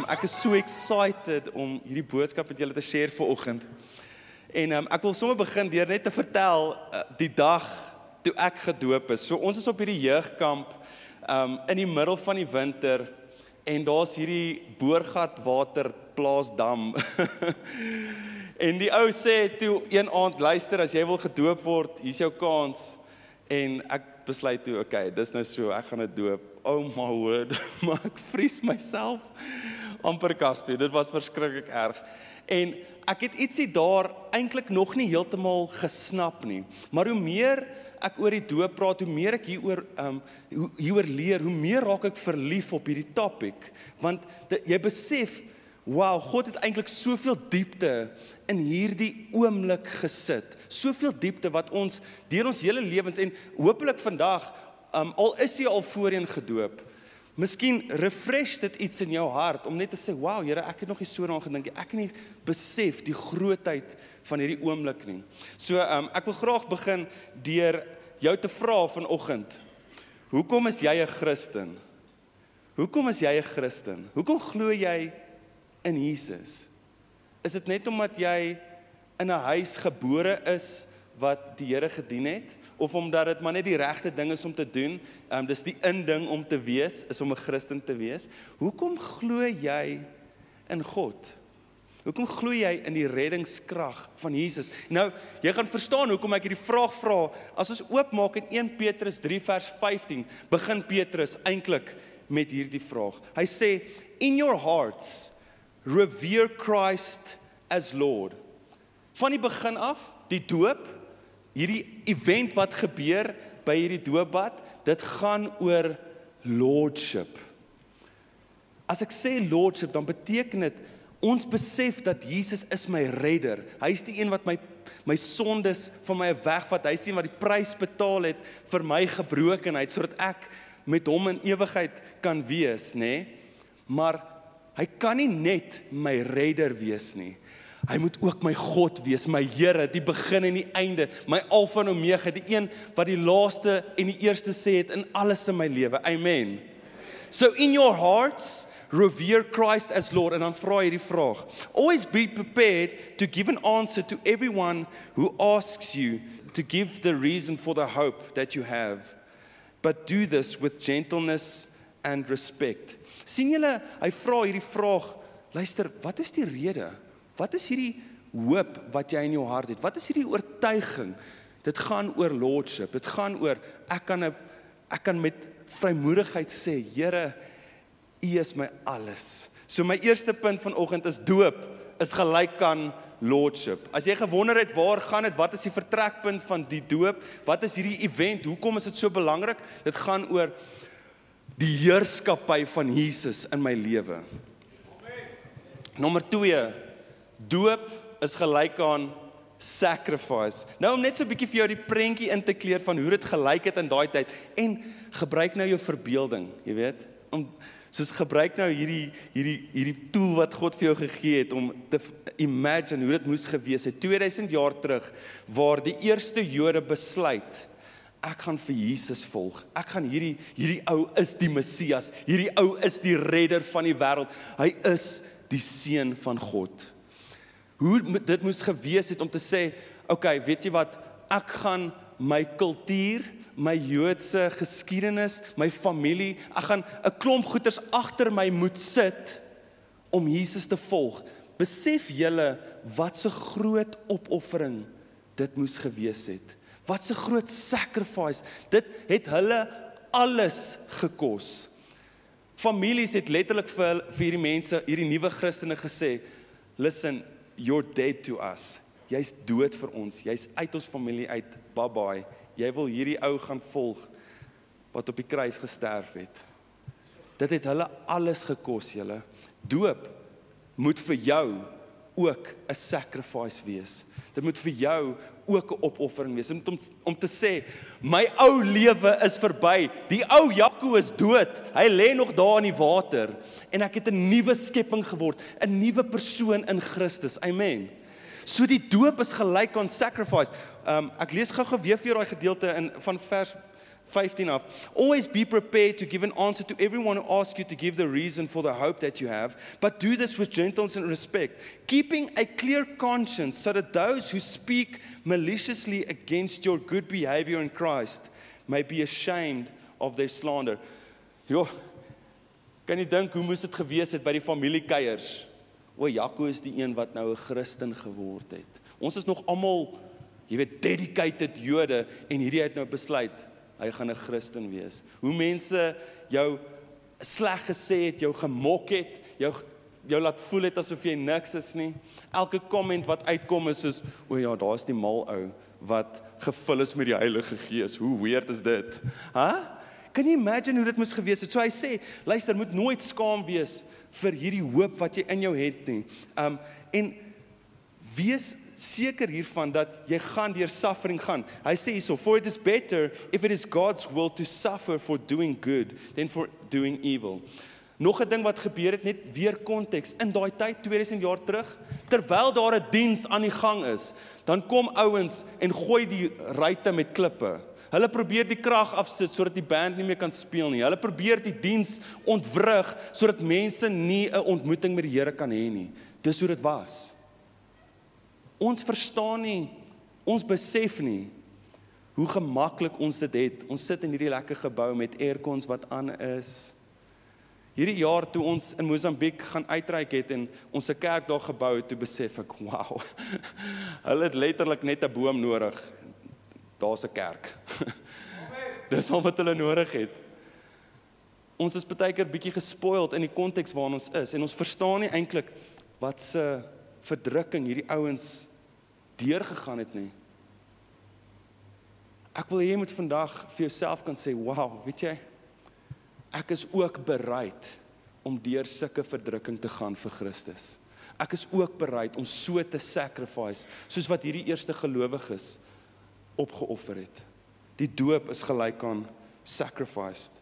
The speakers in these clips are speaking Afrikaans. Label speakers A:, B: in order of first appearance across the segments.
A: Um ek is so excited om hierdie boodskap met julle te share vanoggend. En um ek wil sommer begin deur net te vertel uh, die dag toe ek gedoop is. So ons is op hierdie jeugkamp um in die middel van die winter en daar's hierdie boorgat water plaasdam. en die ou sê toe een aand luister as jy wil gedoop word, hier's jou kans. En ek besluit toe, okay, dis nou so, ek gaan dit doop. Oh my word, maar ek vries myself amper kas toe. Dit was verskriklik erg. En ek het ietsie daar eintlik nog nie heeltemal gesnap nie. Maar hoe meer ek oor die doop praat, hoe meer ek hieroor um hieroor leer, hoe meer raak ek verlief op hierdie topik. Want die, jy besef Wow, God het eintlik soveel diepte in hierdie oomblik gesit. Soveel diepte wat ons deur ons hele lewens en hopelik vandag, um, al is jy al voorheen gedoop, miskien refresh dit iets in jou hart om net te sê, "Wow, Here, ek het nog nie so daaraan gedink nie. Ek het nie besef die grootheid van hierdie oomblik nie." So, um, ek wil graag begin deur jou te vra vanoggend. Hoekom is jy 'n Christen? Hoekom is jy 'n Christen? Hoekom glo jy in Jesus? Is dit net omdat jy in 'n huis gebore is wat die Here gedien het of omdat dit maar net die regte ding is om te doen? Ehm um, dis die inding om te wees, is om 'n Christen te wees. Hoekom glo jy in God? Hoekom glo jy in die reddingskrag van Jesus? Nou, jy gaan verstaan hoekom ek hierdie vraag vra. As ons oopmaak in 1 Petrus 3 vers 15, begin Petrus eintlik met hierdie vraag. Hy sê, "In your hearts revere Christ as Lord. Van die begin af, die doop, hierdie event wat gebeur by hierdie doopbad, dit gaan oor lordship. As ek sê lordship, dan beteken dit ons besef dat Jesus is my redder. Hy is die een wat my my sondes van my wegvat. Hy is die een wat die prys betaal het vir my gebrokenheid sodat ek met hom in ewigheid kan wees, nê? Nee? Maar Hy kan nie net my redder wees nie. Hy moet ook my God wees, my Here, die begin en die einde, my Alfa en Omega, die een wat die laaste en die eerste sê het in alles in my lewe. Amen. So in your hearts revere Christ as Lord and dan vra hierdie vraag. Always be prepared to give an answer to everyone who asks you to give the reason for the hope that you have. But do this with gentleness and respect sien julle hy vra hierdie vraag luister wat is die rede wat is hierdie hoop wat jy in jou hart het? Wat is hierdie oortuiging? Dit gaan oor lordship. Dit gaan oor ek kan 'n ek kan met vrymoedigheid sê Here u is my alles. So my eerste punt vanoggend is doop is gelyk aan lordship. As jy gewonder het waar gaan dit? Wat is die vertrekpunt van die doop? Wat is hierdie event? Hoekom is dit so belangrik? Dit gaan oor die heerskappy van Jesus in my lewe. Nommer 2. Doop is gelyk aan sacrifice. Nou om net so 'n bietjie vir jou die prentjie in te kleer van hoe dit gelyk het in daai tyd en gebruik nou jou verbeelding, jy weet, om soos gebruik nou hierdie hierdie hierdie tool wat God vir jou gegee het om te imagine hoe dit moes gewees het 2000 jaar terug waar die eerste Jode besluit ek gaan vir Jesus volg. Ek gaan hierdie hierdie ou is die Messias. Hierdie ou is die redder van die wêreld. Hy is die seun van God. Hoe dit moes gewees het om te sê, okay, weet jy wat? Ek gaan my kultuur, my Joodse geskiedenis, my familie, ek gaan 'n klomp goeders agter my moet sit om Jesus te volg. Besef julle wat 'n so groot opoffering dit moes gewees het. Wat 'n groot sacrifice. Dit het hulle alles gekos. Families het letterlik vir vir hierdie mense, hierdie nuwe Christene gesê, "Listen, you're dead to us. Jy's dood vir ons. Jy's uit ons familie uit. Bye bye. Jy wil hierdie ou gaan volg wat op die kruis gesterf het." Dit het hulle alles gekos, julle. Doop moet vir jou ook 'n sacrifice wees. Dit moet vir jou ook 'n opoffering wees om om te sê my ou lewe is verby. Die ou Jaco is dood. Hy lê nog daar in die water en ek het 'n nuwe skepping geword, 'n nuwe persoon in Christus. Amen. So die doop is gelyk aan sacrifice. Um ek lees gou-gou weer vir daai gedeelte in van vers 15 af. Always be prepared to give an answer to everyone who asks you to give the reason for the hope that you have, but do this with gentleness and respect, keeping a clear conscience so that those who speak maliciously against your good behavior in Christ may be ashamed of their slander. Jo, kan jy dink hoe moes dit gewees het by die familiekeiers? O, Jaco is die een wat nou 'n Christen geword het. Ons is nog almal, jy weet, dedicated Jode en hierdie het nou besluit hy gaan 'n Christen wees. Hoe mense jou sleg gesê het, jou gemok het, jou jou laat voel het asof jy niks is nie. Elke komment wat uitkom is soos o ja, daar's die mal ou wat gevul is met die Heilige Gees. Hoe weird is dit? Hæ? Kan jy imagine hoe dit moes gewees het? So hy sê, luister, moet nooit skaam wees vir hierdie hoop wat jy in jou het nie. Um en wees seker hiervan dat jy gaan deur suffering gaan. Hy sê hierso, for it is better if it is God's will to suffer for doing good than for doing evil. Nog 'n ding wat gebeur het net weer konteks in daai tyd 2000 jaar terug terwyl daar 'n diens aan die gang is dan kom ouens en gooi die ruitte met klippe Hulle probeer die krag afsit sodat die band nie meer kan speel nie. Hulle probeer die diens ontwrig sodat mense nie 'n ontmoeting met die Here kan hê nie. Dis hoe dit was. Ons verstaan nie, ons besef nie hoe gemaklik ons dit het. Ons sit in hierdie lekker gebou met aircons wat aan is. Hierdie jaar toe ons in Mosambiek gaan uitreik het en ons 'n kerk daar gebou het, toe besef ek, wow. Hulle het letterlik net 'n boom nodig. Daar's 'n kerk. Dis al wat hulle nodig het. Ons is baie keer bietjie gespoild in die konteks waarin ons is en ons verstaan nie eintlik wat se verdrukking hierdie ouens deurgegaan het nie. Ek wil hê jy moet vandag vir jouself kan sê, "Wow, weet jy, ek is ook bereid om deur sulke verdrukking te gaan vir Christus. Ek is ook bereid om so te sacrifice soos wat hierdie eerste gelowiges opgeoffer het. Die doop is gelyk aan sacrificed.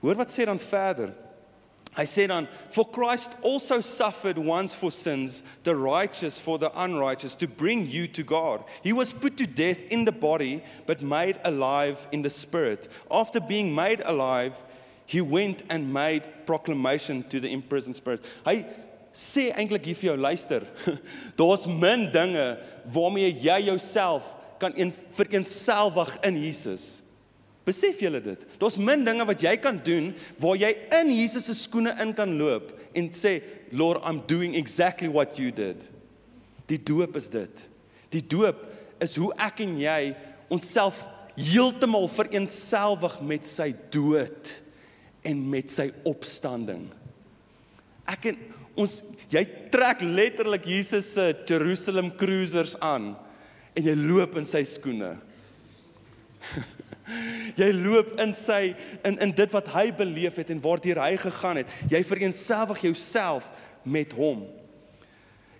A: Hoor wat sê dan verder? Hy sê dan for Christ also suffered once for sins the righteous for the unrighteous to bring you to God. He was put to death in the body but made alive in the spirit. After being made alive he went and made proclamation to the imprisoned spirits. Hy sê eintlik hier vir jou luister daar's min dinge waarmee jy jouself kan een vereenselwig in Jesus Besef julle dit? Daar's min dinge wat jy kan doen waar jy in Jesus se skoene in kan loop en sê, "Lord, I'm doing exactly what you did." Die doop is dit. Die doop is hoe ek en jy onsself heeltemal vereenselwig met sy dood en met sy opstanding. Ek en ons jy trek letterlik Jesus se Jerusalem cruisers aan en jy loop in sy skoene. Jy loop in sy in in dit wat hy beleef het en waartoe hy gegaan het. Jy vereenselwig jouself met hom.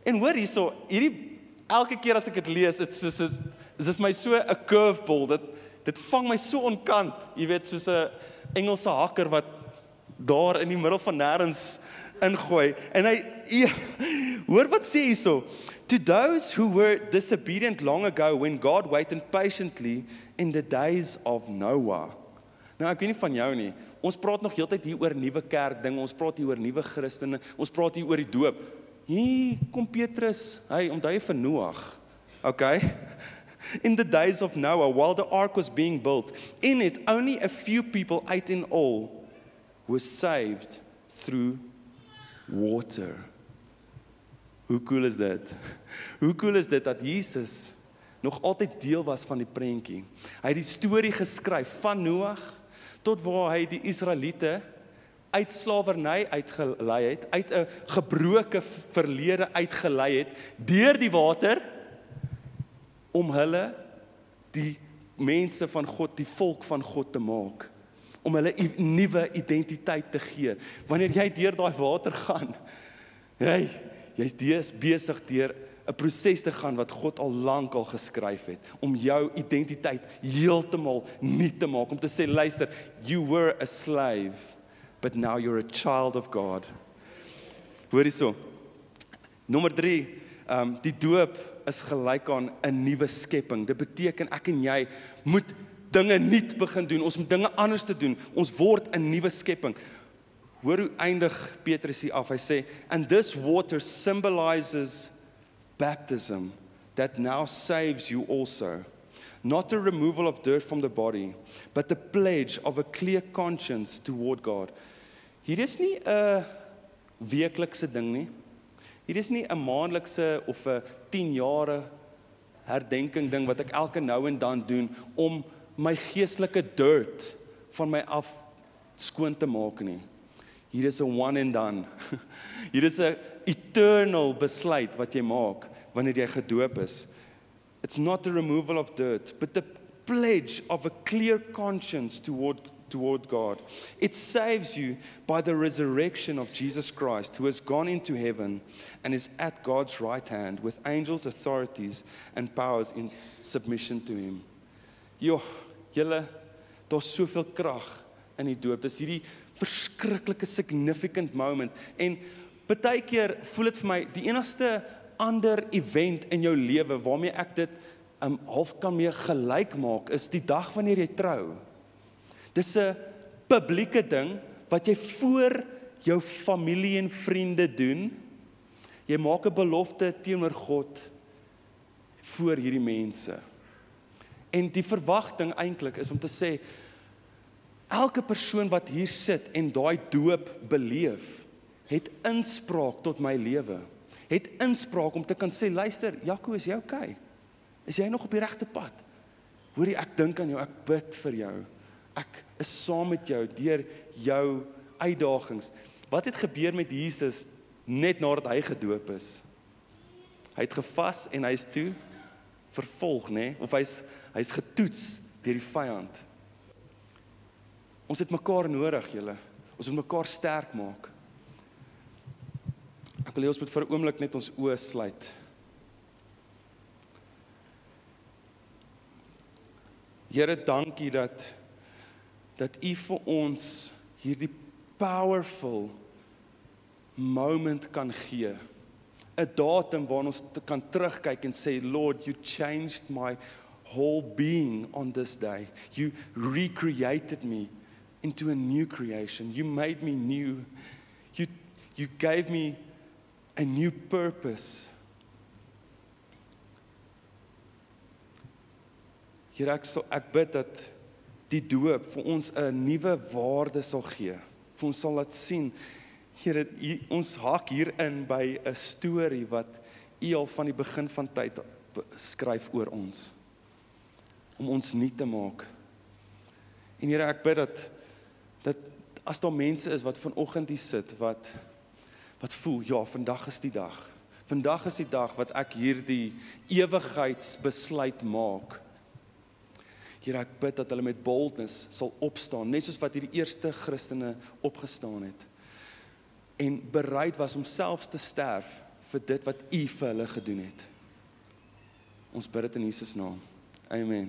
A: En hoor hierso, hierdie elke keer as ek dit lees, dit soos is is dit my so 'n curveball. Dit dit vang my so onkant. Jy weet soos 'n Engelse hakker wat daar in die middel van nêrens ingooi. En hy hoor wat sê hierso? To those who were disobedient long ago when God waited patiently in the days of Noah. Nou ek weet nie van jou nie. Ons praat nog heeltyd hier oor nuwe kerk dinge. Ons praat hier oor nuwe Christene. Ons praat hier oor die doop. Hier kom Petrus. Hy onthou vir Noag. Okay. In the days of Noah while the ark was being built, in it only a few people, eight in all, were saved through water. Hoe cool is dit? Hoe cool is dit dat Jesus nog altyd deel was van die prentjie. Hy het die storie geskryf van Noag tot waar hy die Israeliete uit slawerny uitgelei het, uit 'n gebroke verlede uitgelei het deur die water om hulle die mense van God, die volk van God te maak om hulle 'n nuwe identiteit te gee. Wanneer jy deur daai water gaan, hey, jy's besig deur 'n proses te gaan wat God al lank al geskryf het om jou identiteit heeltemal nuut te maak om te sê luister you were a slave but now you're a child of God. Hoor hierso. Nommer 3, ehm um, die doop is gelyk aan 'n nuwe skepping. Dit beteken ek en jy moet dinge nuut begin doen. Ons moet dinge anders te doen. Ons word 'n nuwe skepping. Hoor hoe eindig Petrus hier af. Hy sê, "And this water symbolizes baptism that now saves you also." Not a removal of dirt from the body, but the pledge of a clear conscience toward God. Hier is nie 'n weeklikse ding nie. Hier is nie 'n maandelikse of 'n 10 jare herdenking ding wat ek elke nou en dan doen om my geestelike dirt van my af skoon te maak nie. Hier is 'n one and done. Hier is 'n eternal besluit wat jy maak wanneer jy gedoop is. It's not the removal of dirt, but the pledge of a clear conscience toward toward God. It saves you by the resurrection of Jesus Christ, who has gone into heaven and is at God's right hand with angels, authorities, and powers in submission to him. Jo, julle, daar's soveel krag in die doop. Dis hierdie verskriklike significant moment en baie keer voel dit vir my die enigste ander event in jou lewe waarmee ek dit um half kan mee gelyk maak is die dag wanneer jy trou. Dis 'n publieke ding wat jy voor jou familie en vriende doen. Jy maak 'n belofte teenoor God voor hierdie mense. En die verwagting eintlik is om te sê elke persoon wat hier sit en daai doop beleef, het inspraak tot my lewe. Het inspraak om te kan sê, luister, Jaco, is jy okay? Is jy nog op die regte pad? Hoorie, ek dink aan jou, ek bid vir jou. Ek is saam met jou deur jou uitdagings. Wat het gebeur met Jesus net nadat hy gedoop is? Hy het gevas en hy's toe vervolg, nê? Nee? Of hy's hy's getoets deur die vyand. Ons het mekaar nodig, julle. Ons moet mekaar sterk maak. Ek wil hê ons moet vir 'n oomblik net ons oë sluit. Here, dankie dat dat U vir ons hierdie powerful moment kan gee. 'n Datum waarna ons kan terugkyk en sê Lord, you changed my whole being on this day. You recreated me into a new creation. You made me new. You you gave me a new purpose. Here ek so ek bid dat die doop vir ons 'n nuwe waarde sal gee. Vir ons sal laat sien Here ons hak hier in by 'n storie wat U al van die begin van tyd skryf oor ons om ons nuut te maak. En Here ek bid dat dat as daar mense is wat vanoggend hier sit wat wat voel ja, vandag is die dag. Vandag is die dag wat ek hierdie ewigheidsbesluit maak Here ek bid dat hulle met boldness sal opstaan net soos wat hierdie eerste Christene opgestaan het en bereid was om selfs te sterf vir dit wat U vir hulle gedoen het. Ons bid dit in Jesus naam. Amen.